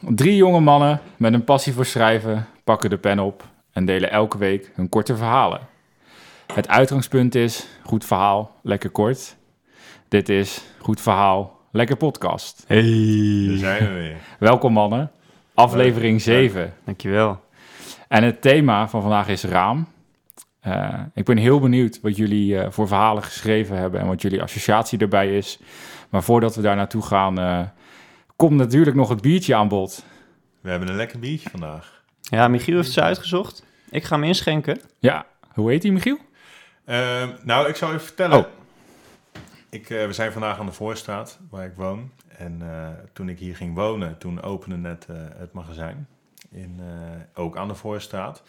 Drie jonge mannen met een passie voor schrijven pakken de pen op en delen elke week hun korte verhalen. Het uitgangspunt is goed verhaal, lekker kort. Dit is goed verhaal, lekker podcast. Daar Hey. zijn we weer. Welkom mannen, aflevering 7. Dankjewel. En het thema van vandaag is raam. Eh, ik ben heel benieuwd wat jullie eh, voor verhalen geschreven hebben en wat jullie associatie erbij is. Maar voordat we daar naartoe gaan, eh, komt natuurlijk nog het biertje aan bod. We hebben een lekker biertje vandaag. Ja, Michiel heeft ze uitgezocht. Ik ga hem inschenken. Ja, hoe heet die Michiel? Ehm, nou, ik zal even vertellen. Oh. Ik, eh, we zijn vandaag aan de Voorstraat, waar ik woon. En eh, toen ik hier ging wonen, toen opende net eh, het magazijn. In, eh, ook aan de Voorstraat.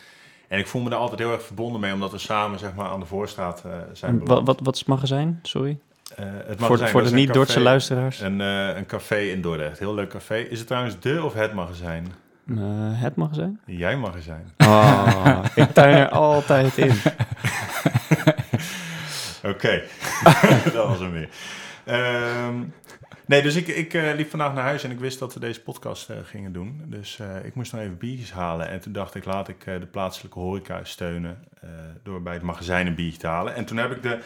En ik voel me daar altijd heel erg verbonden mee, omdat we samen zeg maar, aan de Voorstraat eh, zijn Wat, wat, wat is het magazijn? Sorry. Eh, het Voor, magazijn, voor de een niet-Dordtse luisteraars. Een, eh, een café in Dordrecht, heel leuk café. Is het trouwens de of het magazijn? Eh, het magazijn? Jij magazijn. Oh, ik tuin er altijd in. Oké, dat was hem weer. Ehm, nee, dus ik, ik eh, liep vandaag naar huis en ik wist dat we deze podcast eh, gingen doen. Dus eh, ik moest nog even biertjes halen. En toen dacht ik, laat ik eh, de plaatselijke horeca steunen eh, door bij het magazijn een biertje te halen. En toen heb ik de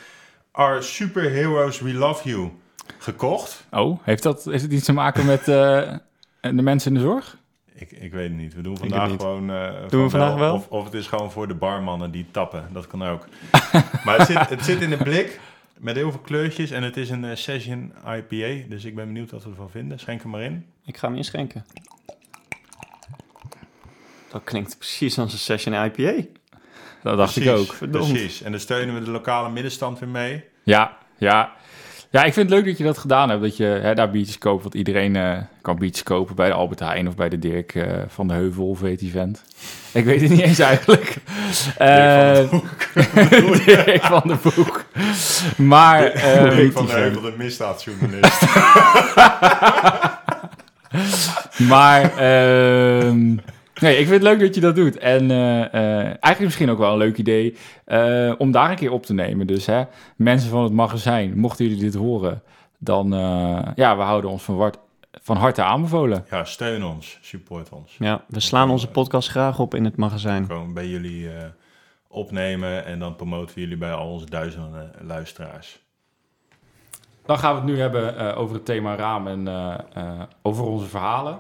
Our Superheroes We Love You gekocht. Oh, heeft, dat, heeft het iets te maken met eh, de mensen in de zorg? Ik, ik weet het niet. We doen vandaag gewoon... eh, we van vandaag wel? Of, of het is gewoon voor de barmannen die tappen. Dat kan ook. maar het zit, het zit in een blik met heel veel kleurtjes. En het is een eh, Session IPA. Dus ik ben benieuwd wat we ervan vinden. Schenk hem maar in. Ik ga hem inschenken. Dat klinkt precies als een session IPA. Dat dacht ik ook. verdomd. Precies. En dan steunen we de lokale middenstand weer mee. Ja, ja. Ja, ik vind het leuk dat je dat gedaan hebt. Dat je hè, daar biertjes koopt. Want iedereen eh, kan biertjes kopen bij de Albert Heijn of bij de Dirk eh, van de Heuvel of weet die vent. Ik weet het niet eens eigenlijk. Eh, Dirk van de Boek. Maar... ik van de Heuvel, de misdaadjournalist. Maar ehm, nee, ik vind het leuk dat je dat doet. En eh, eh, eigenlijk misschien ook wel een leuk idee eh, om daar een keer op te nemen. Dus hè, mensen van het magazijn, mochten jullie dit horen, dan uh, ja, we houden ons van, wart, van harte aanbevolen. ja, steun ons. Support ons. Ja, we slaan onze podcast graag op in het magazijn. Gewoon bij jullie uh, opnemen. En dan promoten we jullie bij al onze duizenden luisteraars. Dan gaan we het nu hebben uh, over het thema raam en uh, uh, over onze verhalen.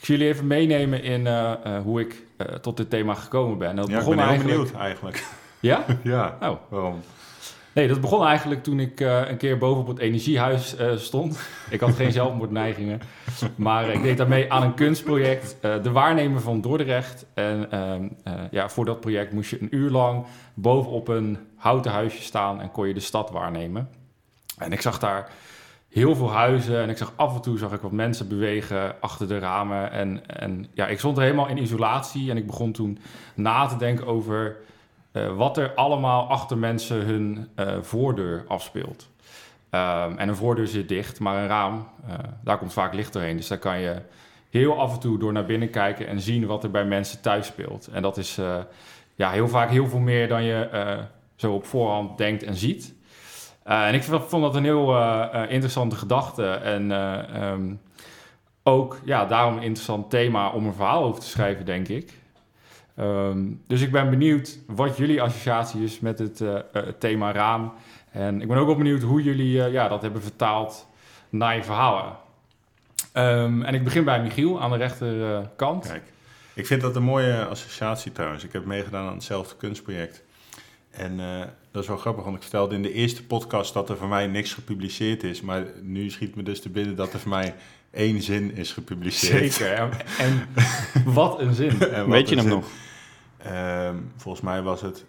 Ik zie jullie even meenemen in hoe ik tot dit thema gekomen ben. Dat ja, begon ik ben eigenlijk... heel benieuwd eigenlijk. Ja? ja. Oh. Waarom? Nee, dat begon eigenlijk toen ik een keer boven op het energiehuis stond. Ik had geen zelfmoordneigingen. Maar ik deed daarmee aan een kunstproject. de waarnemer van Dordrecht. En ehm, ja, voor dat project moest je een uur lang bovenop een houten huisje staan en kon je de stad waarnemen. En ik zag daar heel veel huizen en ik zag af en toe zag ik wat mensen bewegen achter de ramen. En, en ja, ik stond helemaal in isolatie en ik begon toen na te denken over uh, wat er allemaal achter mensen hun uh, voordeur afspeelt. Um, en een voordeur zit dicht, maar een raam, uh, daar komt vaak licht doorheen. Dus daar kan je heel af en toe door naar binnen kijken en zien wat er bij mensen thuis speelt. En dat is ja, heel vaak heel veel meer dan je zo op voorhand denkt en ziet. Uh, en ik vond dat een heel uh, uh, interessante gedachte. En um, ook ja, daarom een interessant thema om een verhaal over te schrijven, denk ik. Um, dus ik ben benieuwd wat jullie associatie is met het thema raam. En ik ben ook wel benieuwd hoe jullie ja, dat hebben vertaald naar je verhalen. Um, en ik begin bij Michiel aan de rechterkant. Kijk, ik vind dat een mooie associatie trouwens. Ik heb meegedaan aan hetzelfde kunstproject. En uh, dat is wel grappig, want ik vertelde in de eerste podcast dat er voor mij niks gepubliceerd is. Maar nu schiet me dus te binnen dat er voor mij één zin is gepubliceerd. Zeker. En, en wat een zin. en wat Weet je een hem zin. nog? Uh, volgens mij was het...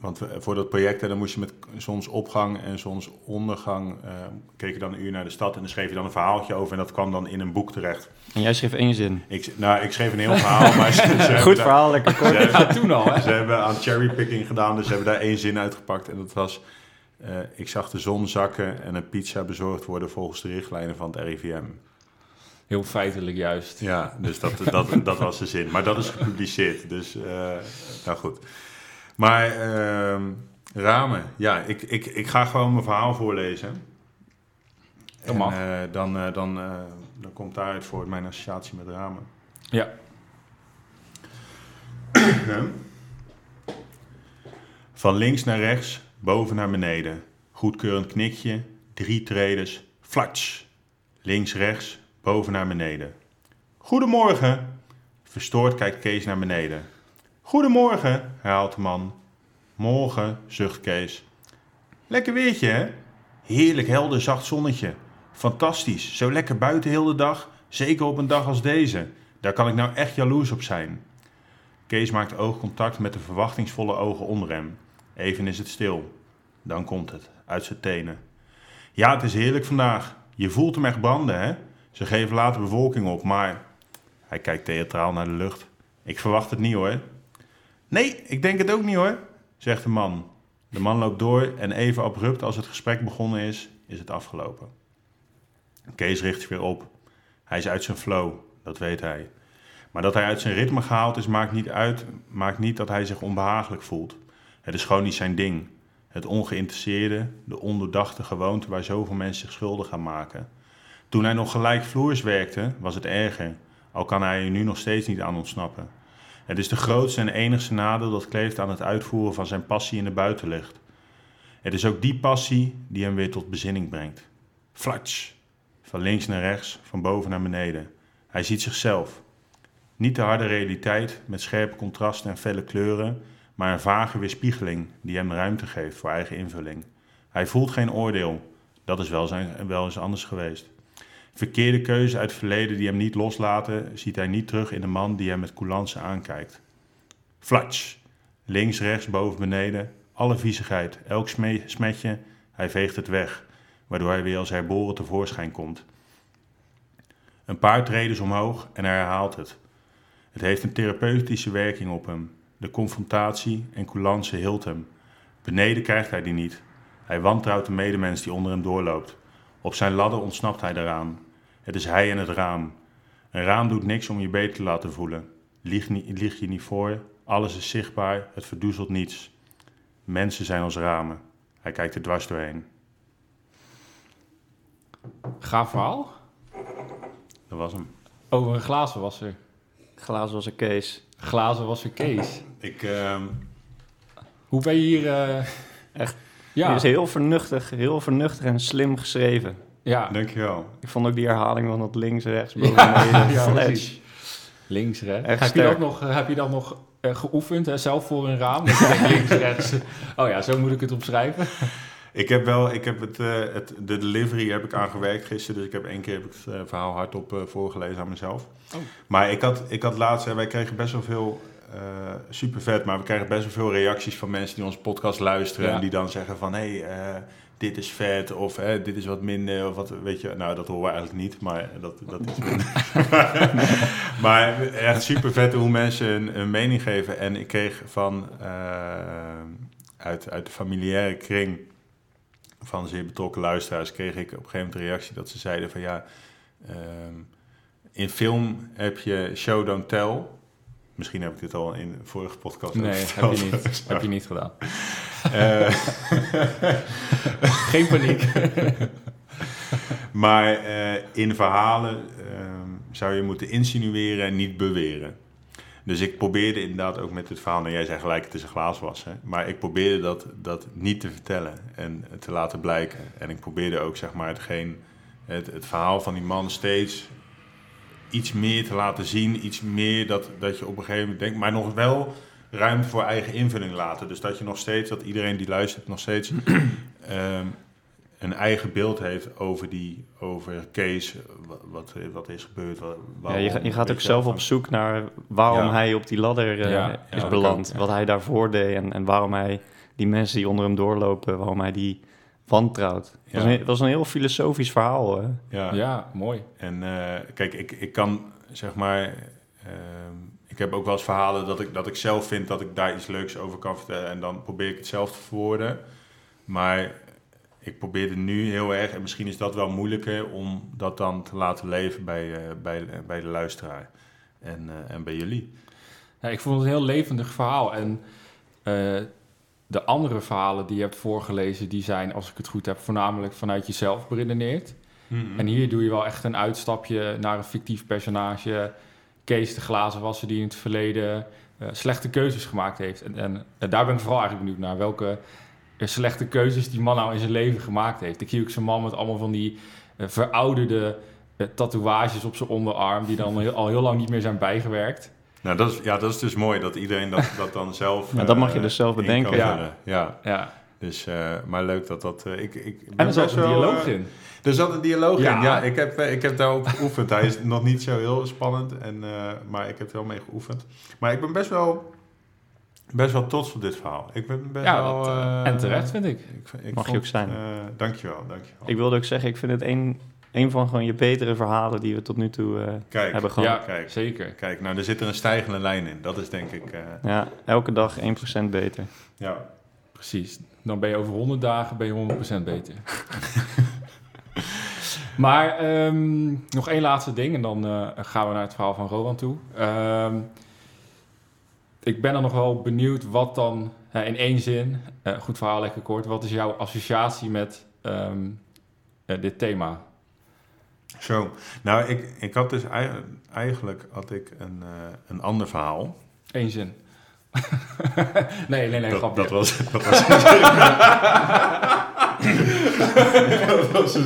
Want we, voor dat project, dan moest je met zonsopgang en zonsondergang... Uh, keek je dan een uur naar de stad en dan schreef je dan een verhaaltje over... en dat kwam dan in een boek terecht. En jij schreef één zin? Ik, nou, ik schreef een heel verhaal, maar... Ze, ze Goed verhaal, lekker kort. Ze hebben, toen al, hè? Ze hebben aan cherrypicking gedaan, dus ze hebben daar één zin uitgepakt. En dat was... Uh, ik zag de zon zakken en een pizza bezorgd worden volgens de richtlijnen van het RIVM. Heel feitelijk juist. Ja, dus dat, dat, dat was de zin. Maar dat is gepubliceerd, dus uh, nou goed. Maar uh, ramen, ja, ik, ik, ik ga gewoon mijn verhaal voorlezen. Dat mag. En, uh, dan, uh, dan, uh, dan komt daaruit voort mijn associatie met ramen. Ja. Van links naar rechts, boven naar beneden. Goedkeurend knikje, drie tredes, flats. Links, rechts, boven naar beneden. Goedemorgen. Verstoord kijkt Kees naar beneden. Goedemorgen, herhaalt de man. Morgen, zucht Kees. Lekker weertje, hè? Heerlijk helder zacht zonnetje. Fantastisch, zo lekker buiten heel de dag. Zeker op een dag als deze. Daar kan ik nou echt jaloers op zijn. Kees maakt oogcontact met de verwachtingsvolle ogen onder hem. Even is het stil. Dan komt het, uit zijn tenen. Ja, het is heerlijk vandaag. Je voelt hem echt branden, hè? Ze geven later bevolking op, maar... Hij kijkt theatraal naar de lucht. Ik verwacht het niet, hoor. Nee, ik denk het ook niet, hoor, zegt de man. De man loopt door en even abrupt als het gesprek begonnen is, is het afgelopen. Kees richt zich weer op. Hij is uit zijn flow, dat weet hij. Maar dat hij uit zijn ritme gehaald is, maakt niet, uit, maakt niet dat hij zich onbehagelijk voelt. Het is gewoon niet zijn ding. Het ongeïnteresseerde, de ondoordachte gewoonte waar zoveel mensen zich schuldig aan maken. Toen hij nog gelijkvloers werkte, was het erger, al kan hij er nu nog steeds niet aan ontsnappen. Het is de grootste en enigste nadeel dat kleeft aan het uitvoeren van zijn passie in de buitenlucht. Het is ook die passie die hem weer tot bezinning brengt. Flats. Van links naar rechts, van boven naar beneden. Hij ziet zichzelf. Niet de harde realiteit met scherpe contrasten en felle kleuren, maar een vage weerspiegeling die hem ruimte geeft voor eigen invulling. Hij voelt geen oordeel. Dat is wel, zijn, wel eens anders geweest. Verkeerde keuzes uit het verleden die hem niet loslaten, ziet hij niet terug in de man die hem met coulance aankijkt. Flats. Links, rechts, boven, beneden. Alle viezigheid, elk sme- smetje, hij veegt het weg, waardoor hij weer als herboren tevoorschijn komt. Een paar treden omhoog en hij herhaalt het. Het heeft een therapeutische werking op hem. De confrontatie en coulance hield hem. Beneden krijgt hij die niet. Hij wantrouwt de medemens die onder hem doorloopt. Op zijn ladder ontsnapt hij daaraan. Het is hij en het raam. Een raam doet niks om je beter te laten voelen. Lieg, niet, lieg je niet voor, alles is zichtbaar, het verdoezelt niets. Mensen zijn als ramen. Hij kijkt er dwars doorheen. Gaaf verhaal. Dat was hem. Over een glazenwasser. Glazen was een Kees. Glazenwasser Kees. Ik, ehm, Hoe ben je hier... eh, Echt? Ja, Die is heel vernuchtig, heel vernuchtig en slim geschreven. Ja. dankjewel. Ik vond ook die herhaling van dat links, rechts, Ja, boven, beneden. ja, flash. Links, rechts. Echt Heb je, dat nog, eh, heb je dat nog eh, geoefend, hè? zelf voor een raam? Denkt, links, rechts. Oh ja, zo moet ik het opschrijven. Ik heb wel, ik heb het, eh, het, de delivery heb ik aangewerkt gisteren, dus ik heb één keer heb ik het eh, verhaal hardop eh, voorgelezen aan mezelf. Oh. Maar ik had, ik had laatst, hè, wij kregen best wel veel, eh, super vet, maar we krijgen best wel veel reacties van mensen die onze podcast luisteren Ja. en die dan zeggen van, hé, hey, eh, dit is vet of hè, dit is wat minder of wat, weet je, nou dat horen we eigenlijk niet, maar dat, dat is minder. maar echt super vet hoe mensen een, mening geven en ik kreeg van, eh, uit, uit de familiaire kring van zeer betrokken luisteraars kreeg ik op een gegeven moment een reactie dat ze zeiden van ja, ehm, in film heb je show don't tell. Misschien heb ik dit al in vorige podcast Nee, heb je niet, heb je niet gedaan. Eh, Geen paniek. maar eh, in verhalen ehm, zou je moeten insinueren en niet beweren. Dus ik probeerde inderdaad ook met het verhaal, nou jij zei gelijk het is een glaaswasser, maar ik probeerde dat, dat niet te vertellen en te laten blijken. En ik probeerde ook zeg maar hetgeen, het, het verhaal van die man steeds iets meer te laten zien, iets meer dat, dat je op een gegeven moment denkt, maar nog wel ruimte voor eigen invulling laten. Dus dat je nog steeds, dat iedereen die luistert nog steeds ehm, een eigen beeld heeft over die, over Kees, wat, wat, is gebeurd. Wat, Ja, waarom, je, ga- je gaat ook zelf op zoek naar waarom Ja. hij op die ladder eh, Ja, is beland. kan, ja. Wat hij daarvoor deed en, en waarom hij die mensen die onder hem doorlopen, waarom hij die wantrouwt. Dat was Ja. een, dat was een heel filosofisch verhaal. Hè? Ja, Ja, mooi. En eh, kijk, ik, ik kan zeg maar. ehm, ik heb ook wel eens verhalen dat ik, dat ik zelf vind dat ik daar iets leuks over kan vertellen. En dan probeer ik het zelf te verwoorden. Maar ik probeer het nu heel erg, en misschien is dat wel moeilijker, om dat dan te laten leven bij, eh, bij, bij de luisteraar en, eh, en bij jullie. Ja, ik vond het een heel levendig verhaal. En eh, de andere verhalen die je hebt voorgelezen, die zijn, als ik het goed heb, voornamelijk vanuit jezelf beredeneerd. En hier doe je wel echt een uitstapje naar een fictief personage, Kees de glazen wasser die in het verleden eh, slechte keuzes gemaakt heeft. En, en daar ben ik vooral eigenlijk benieuwd naar. Welke eh, slechte keuzes die man nou in zijn leven gemaakt heeft. Ik zie ook zo'n man met allemaal van die eh, verouderde tatoeages op zijn onderarm... die dan heel- al heel lang niet meer zijn bijgewerkt. Nou, dat is, ja, dat is dus mooi dat iedereen dat, dat dan zelf... Ja, dat mag je eh, dus zelf bedenken. Ja. ja. Ja. Dus, eh, maar leuk dat dat... eh, ik, ik ben En er zat een dialoog in. Er zat een dialoog Ja. in, ja. Ik heb, ik heb daarop geoefend. Hij is nog niet zo heel spannend, en, eh, maar ik heb er wel mee geoefend. Maar ik ben best wel, best wel trots op dit verhaal. Ik ben best Ja, wel... dat, en terecht vind ik. ik, ik Mag je ook zijn. eh, dankjewel, dankjewel. Ik wilde ook zeggen, ik vind het een, een van gewoon je betere verhalen die we tot nu toe eh, Kijk, hebben gehad. Ja, kijk. zeker. kijk, nou, er zit er een stijgende lijn in. Dat is denk ik... eh, Ja, elke dag 1% beter. ja. Precies. Dan ben je over 100 dagen ben je 100% beter. maar ehm, nog één laatste ding en dan eh, gaan we naar het verhaal van Rowan toe. Ehm, ik ben dan nog wel benieuwd wat dan, in één zin, eh, goed verhaal, lekker kort, wat is jouw associatie met ehm, eh, dit thema? Zo, nou, ik, ik had dus ei- eigenlijk had ik een, eh, een ander verhaal. Eén zin. nee, nee, nee, dat, grapje. dat was... Dat was dat was een-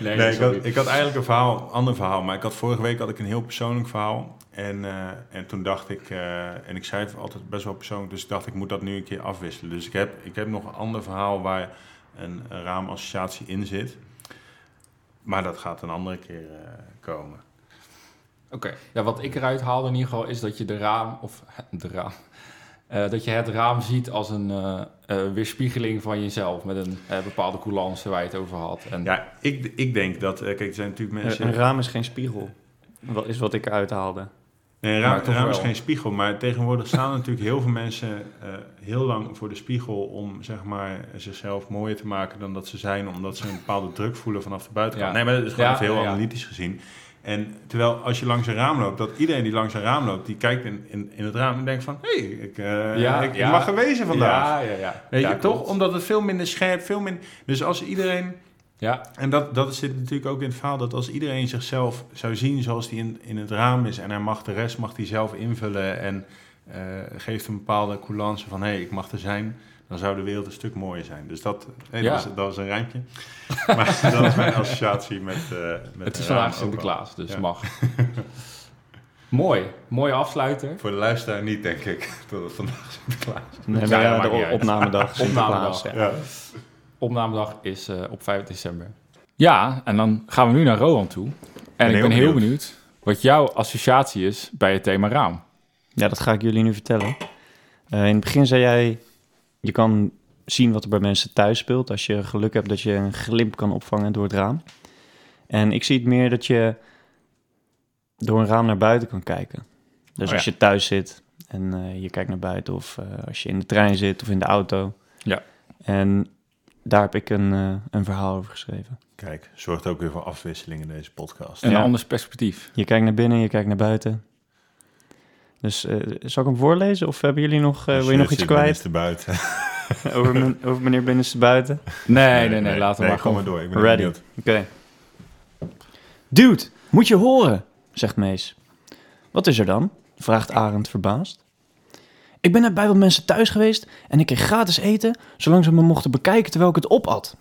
nee, Nee, ik had, ik had eigenlijk een verhaal, ander verhaal, maar ik had vorige week had ik een heel persoonlijk verhaal. En, eh, en toen dacht ik, eh, en ik zei het altijd best wel persoonlijk, dus ik dacht ik moet dat nu een keer afwisselen. Dus ik heb, ik heb nog een ander verhaal waar een, een raamossociatie in zit. Maar dat gaat een andere keer eh, komen. Oké, ja, wat ik eruit haalde in ieder geval is dat je de raam, of de raam, eh, dat je het raam ziet als een eh, eh, weerspiegeling van jezelf met een eh, bepaalde coulance waar je het over had. En, Ja, ik, ik denk dat, eh, kijk, er zijn natuurlijk mensen... Een raam is geen spiegel, wat is wat ik eruit haalde. Nee, raam, is geen spiegel, maar tegenwoordig staan natuurlijk heel veel mensen eh, heel lang voor de spiegel om zeg maar, zichzelf mooier te maken dan dat ze zijn, omdat ze een bepaalde druk voelen vanaf de buitenkant. Ja. Nee, maar dat is gewoon Ja, heel ja. analytisch gezien. En terwijl als je langs een raam loopt, dat iedereen die langs een raam loopt, die kijkt in, in, in het raam en denkt van, hé, hey, ik, Ja, ik, ja. mag er wezen vandaag. Ja, ja, ja. Weet je, toch? Omdat het veel minder scherp, veel minder... Dus als iedereen Ja, en dat, dat zit natuurlijk ook in het verhaal dat als iedereen zichzelf zou zien zoals die in, in het raam is en hij mag de rest mag hij zelf invullen en eh, geeft een bepaalde coulance van hé, hey, ik mag er zijn, dan zou de wereld een stuk mooier zijn. Dus dat, hey, Ja. dat, was een rijmpje. maar dat is mijn associatie met, eh met het is vandaag. Sinterklaas, dus Ja. mag. Mooi, mooie afsluiter. Voor de luisteraar niet, denk ik, dat het vandaag Sinterklaas is. Nee, maar ja, de opnamedag, Sinterklaas. Opnamedag. ja. Opnamedag is eh, op 5 december. Ja, en dan gaan we nu naar Rowan toe. En ik ben heel benieuwd. benieuwd wat jouw associatie is bij het thema raam. Ja, dat ga ik jullie nu vertellen. Eh, in het begin zei jij, je kan zien wat er bij mensen thuis speelt. Als je geluk hebt dat je een glimp kan opvangen door het raam. En ik zie het meer dat je door een raam naar buiten kan kijken. Dus Oh als ja. je thuis zit en eh, je kijkt naar buiten of eh, als je in de trein zit of in de auto. Ja. En daar heb ik een, eh, een verhaal over geschreven. Kijk, zorgt ook weer voor afwisseling in deze podcast. Een Ja. ander perspectief. Je kijkt naar binnen, je kijkt naar buiten. Dus eh, zal ik hem voorlezen of hebben jullie nog, eh, Als wil je nog iets kwijt binnenste buiten. over, men- over meneer Binnenste Buiten? Nee, nee, nee, laten we maar kom gewoon... maar door. Ik ben Ready. benieuwd. Oké. Dude, moet je horen, zegt Mees. Wat is er dan? vraagt Arend verbaasd. Ik ben net bij wat mensen thuis geweest en ik kreeg gratis eten, zolang ze me mochten bekijken terwijl ik het opat.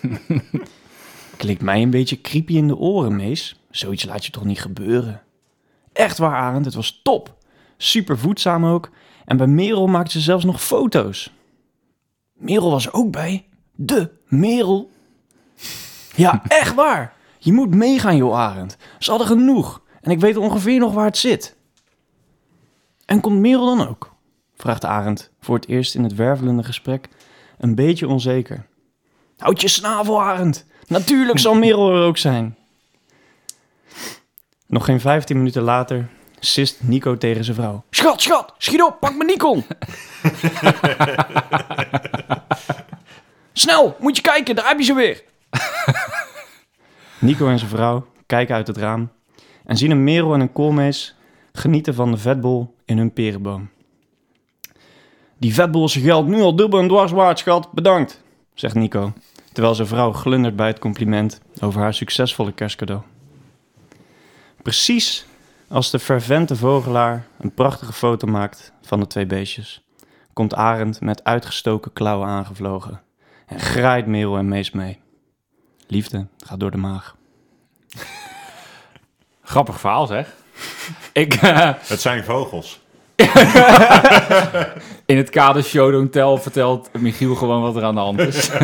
Klinkt mij een beetje creepy in de oren, Mees. Zoiets laat je toch niet gebeuren? Echt waar, Arend, het was top. Super voedzaam ook. En bij Merel maakte ze zelfs nog foto's. Merel was er ook bij. De Merel. Ja, echt waar. Je moet meegaan, joh, Arend. Ze hadden genoeg. En ik weet ongeveer nog waar het zit. En komt Merel dan ook? Vraagt Arend voor het eerst in het wervelende gesprek een beetje onzeker. Houd je snavel, Arend. Natuurlijk zal Merel er ook zijn. Nog geen 15 minuten later sist Nico tegen zijn vrouw. Schat, schat, schiet op, pak mijn Nikon. Snel, moet je kijken, daar heb je ze weer. Nico en zijn vrouw kijken uit het raam en zien een merel en een koolmees genieten van de vetbol in hun perenboom. Die vetbol is geld nu al dubbel en dwars waard, schat. Bedankt, zegt Nico, terwijl zijn vrouw glundert bij het compliment over haar succesvolle kerstcadeau. Precies Als de fervente vogelaar een prachtige foto maakt van de twee beestjes, komt Arend met uitgestoken klauwen aangevlogen en graait Merel en Mees mee. Liefde gaat door de maag. Grappig verhaal zeg. ik, eh, Het zijn vogels. in het kader Show Don't Tell vertelt Michiel gewoon wat er aan de hand is.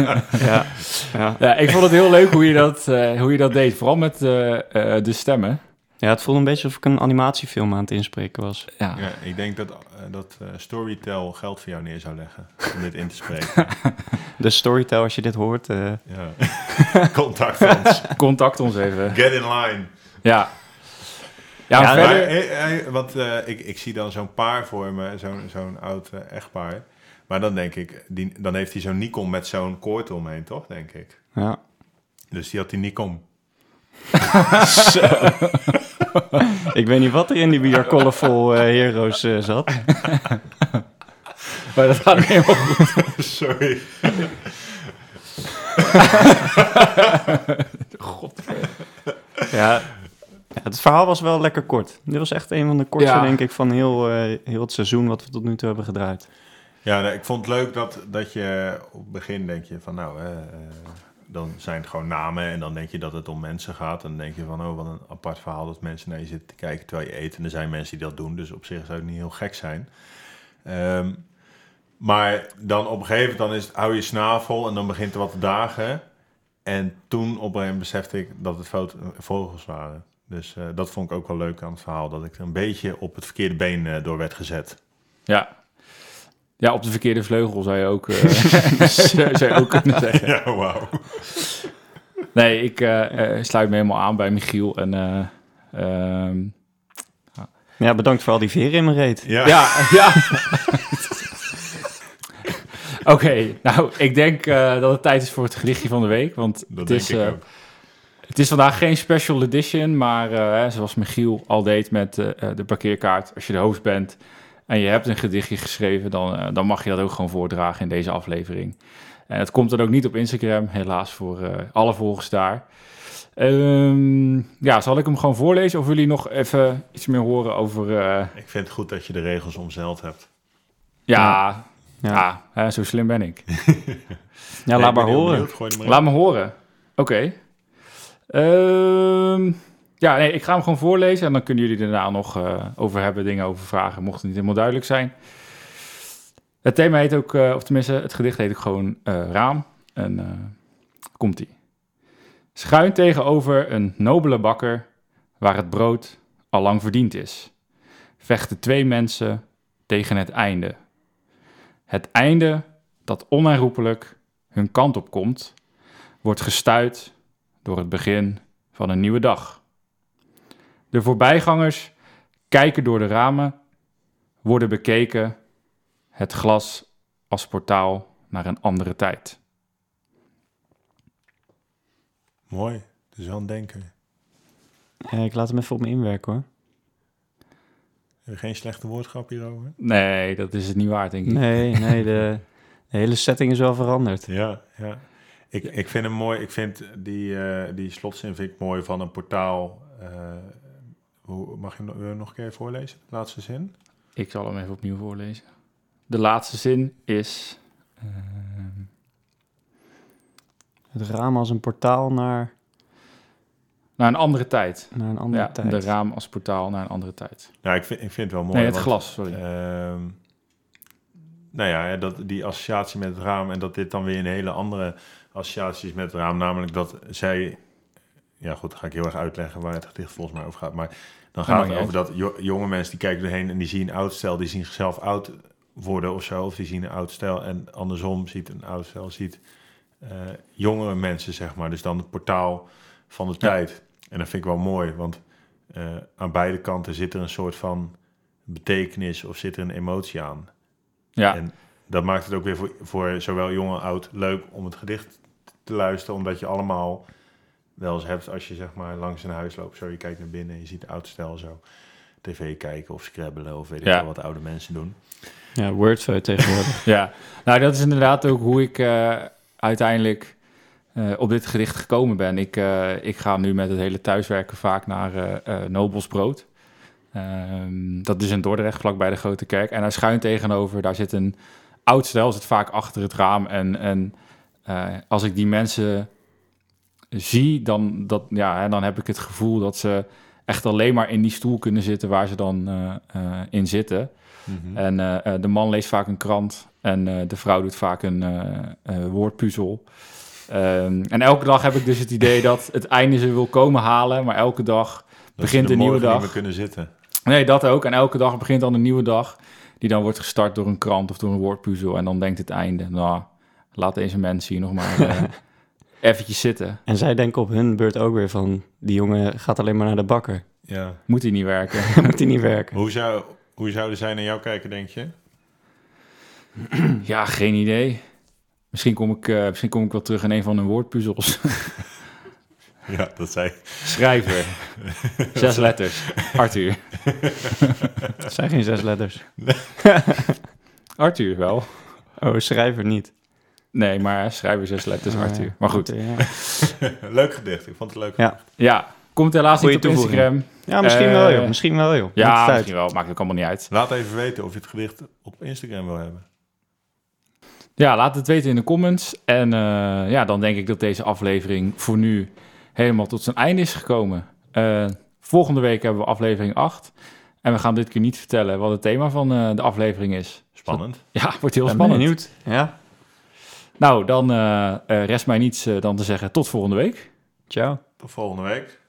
Ja, ja. ja, ik vond het heel leuk hoe je dat, eh, hoe je dat deed. Vooral met eh, eh, de stemmen. ja, het voelde een beetje alsof ik een animatiefilm aan het inspreken was. Ja. Ja, ik denk dat, dat eh, Storytel geld voor jou neer zou leggen om dit in te spreken. De storytel, als je dit hoort, eh, ja. Contact ons. Contact ons even. Get in line. Ja. Ja, Ja, maar Maar, verder... eh, eh, want eh, ik, ik zie dan zo'n paar voor me, zo'n zo'n oud echtpaar. Maar dan denk ik, die, dan heeft hij zo'n Nikon met zo'n koord omheen, toch? Denk ik. ja. Dus die had die Nikon. Ik weet niet wat er in die We Are Colorful Heroes eh, zat. Maar dat gaat helemaal goed. Sorry. Ja. ja, het verhaal was wel lekker kort. Dit was echt een van de kortste, Ja. denk ik, van heel, eh, heel het seizoen wat we tot nu toe hebben gedraaid. Ja, nee, ik vond het leuk dat, dat je op het begin denk je van nou, eh, dan zijn het gewoon namen en dan denk je dat het om mensen gaat. En dan denk je van oh, wat een apart verhaal dat mensen naar je zitten te kijken terwijl je eet. En er zijn mensen die dat doen, dus op zich zou het niet heel gek zijn. Ehm, maar dan op een gegeven moment dan is het, hou je snavel en dan begint er wat te dagen. En toen op een gegeven moment besefte ik dat het vogels waren. Dus eh, dat vond ik ook wel leuk aan het verhaal, dat ik er een beetje op het verkeerde been eh, door werd gezet. Ja. Ja, op de verkeerde vleugel zou je ook, eh, zou je ook kunnen zeggen. Ja, wauw. Nee, ik eh, eh, sluit me helemaal aan bij Michiel. En, eh, ehm, Ja, bedankt voor al die veren in mijn reet. Ja. ja, ja. Oké, nou, ik denk eh, dat het tijd is voor het gedichtje van de week. Want Dat het denk is, ik ook. Het is vandaag geen special edition, maar eh, hè, zoals Michiel al deed met eh, eh, de parkeerkaart. Als je de host bent en je hebt een gedichtje geschreven, dan, dan mag je dat ook gewoon voordragen in deze aflevering. En het komt dan ook niet op Instagram, helaas voor eh, alle volgers daar. Ehm, ja, zal ik hem gewoon voorlezen of willen jullie nog even iets meer horen over... eh, Ik vind het goed dat je de regels omzeild hebt. ja, Ja, ja. hè, zo slim ben ik. ja Nee, laat ik maar horen. benieuwd. Laat me horen. Oké. Ehm, ja, nee, ik ga hem gewoon voorlezen en dan kunnen jullie daarna nog eh, over hebben, dingen over vragen, mocht het niet helemaal duidelijk zijn. Het thema heet ook, eh, of tenminste, het gedicht heet ook gewoon eh, Raam. En eh, komt-ie. Schuin tegenover een nobele bakker, waar het brood al lang verdiend is, vechten twee mensen tegen het einde. Het einde dat onherroepelijk hun kant op komt, wordt gestuit door het begin van een nieuwe dag. De voorbijgangers kijken door de ramen, worden bekeken, het glas als portaal naar een andere tijd. Mooi. Wel een denker. Ja, ik laat hem even op me inwerken hoor. Geen slechte woordgrap hierover? Nee, dat is het niet waard, denk ik. Nee, nee, de, de hele setting is wel veranderd. Ja, ja. Ik, ik vind hem mooi. Ik vind die, eh, die slotzin vind ik mooi van een portaal. eh, hoe, mag je hem nog- nog een keer voorlezen? De laatste zin? Ik zal hem even opnieuw voorlezen. De laatste zin is... ehm, Het raam als een portaal naar, naar een andere tijd. naar een andere Ja, tijd. de raam als portaal naar een andere tijd. Nou, ik vind, ik vind het wel mooi. nee, het want, glas, sorry. ehm, nou ja, hè, dat, die associatie met het raam en dat dit dan weer een hele andere associatie is met het raam. Namelijk dat zij, ja goed, dan ga ik heel erg uitleggen waar het gedicht volgens mij over gaat. Maar dan gaat het over dat jo- jonge mensen die kijken erheen en die zien oud stel, die zien zichzelf oud worden of zo. Of die zien een oud stel en andersom ziet een oud stel, ziet eh, jongere mensen, zeg maar. Dus dan het portaal van de Ja. tijd. En dat vind ik wel mooi, want eh, aan beide kanten zit er een soort van betekenis of zit er een emotie aan. Ja, En dat maakt het ook weer voor, voor zowel jong en oud leuk om het gedicht te luisteren, omdat je allemaal wel eens hebt als je zeg maar langs een huis loopt, zo je kijkt naar binnen en je ziet oud stel zo tv kijken of scrabbelen of weet ik Ja. veel wat oude mensen doen. Ja, Wordfeud tegenwoordig. Ja, nou dat is inderdaad ook hoe ik eh, uiteindelijk eh, op dit gedicht gekomen ben. Ik, eh, ik ga nu met het hele thuiswerken vaak naar eh eh Nobels Brood. Ehm, dat is in Dordrecht, vlakbij de Grote Kerk. En daar schuin tegenover, daar zit een oud stel, zit vaak achter het raam. En, en eh, als ik die mensen zie, dan, dat, ja, hè, dan heb ik het gevoel dat ze echt alleen maar in die stoel kunnen zitten waar ze dan eh, eh, in zitten. Mhm. En de man leest vaak een krant en de vrouw doet vaak een woordpuzzel. Ehm, en elke dag heb ik dus het idee dat het einde ze wil komen halen, maar elke dag Dat begint een nieuwe morgen niet dag. meer kunnen zitten. Nee, dat ook. En elke dag begint dan een nieuwe dag. Die dan wordt gestart door een krant of door een woordpuzzel. En dan denkt het einde. Nou, laat deze mensen hier nog maar eh, eventjes zitten. En zij denken op hun beurt ook weer van... die jongen gaat alleen maar naar de bakker. Ja. Moet hij niet werken. Moet hij niet werken. Hoe, zou, hoe zouden zij naar jou kijken, denk je? ja, geen idee. Misschien kom, ik, eh, misschien kom ik wel terug in een van hun woordpuzzels. Ja, dat zei Schrijver. Zes letters. Arthur. Het zijn geen zes letters. Arthur wel. Oh, schrijver niet. Nee, maar schrijver zes letters Oh, Arthur. ja. Maar goed. Ja, Leuk gedicht. Ik vond het leuk. Ja. Ja, komt helaas Goeie niet op toevoeging. Instagram. ja misschien Eh, wel, joh. Misschien wel, joh. Maakt Ja, misschien wel. Maakt ook allemaal niet uit. Laat even weten of je het gedicht op Instagram wil hebben. Ja, laat het weten in de comments. En eh, ja, dan denk ik dat deze aflevering voor nu helemaal tot zijn einde is gekomen. Eh, volgende week hebben we aflevering 8. En we gaan dit keer niet vertellen wat het thema van eh, de aflevering is. Spannend. Ja, wordt heel Ben spannend. benieuwd. Ja, Nou, dan eh, eh, rest mij niets eh, dan te zeggen tot volgende week. ciao. Tot volgende week.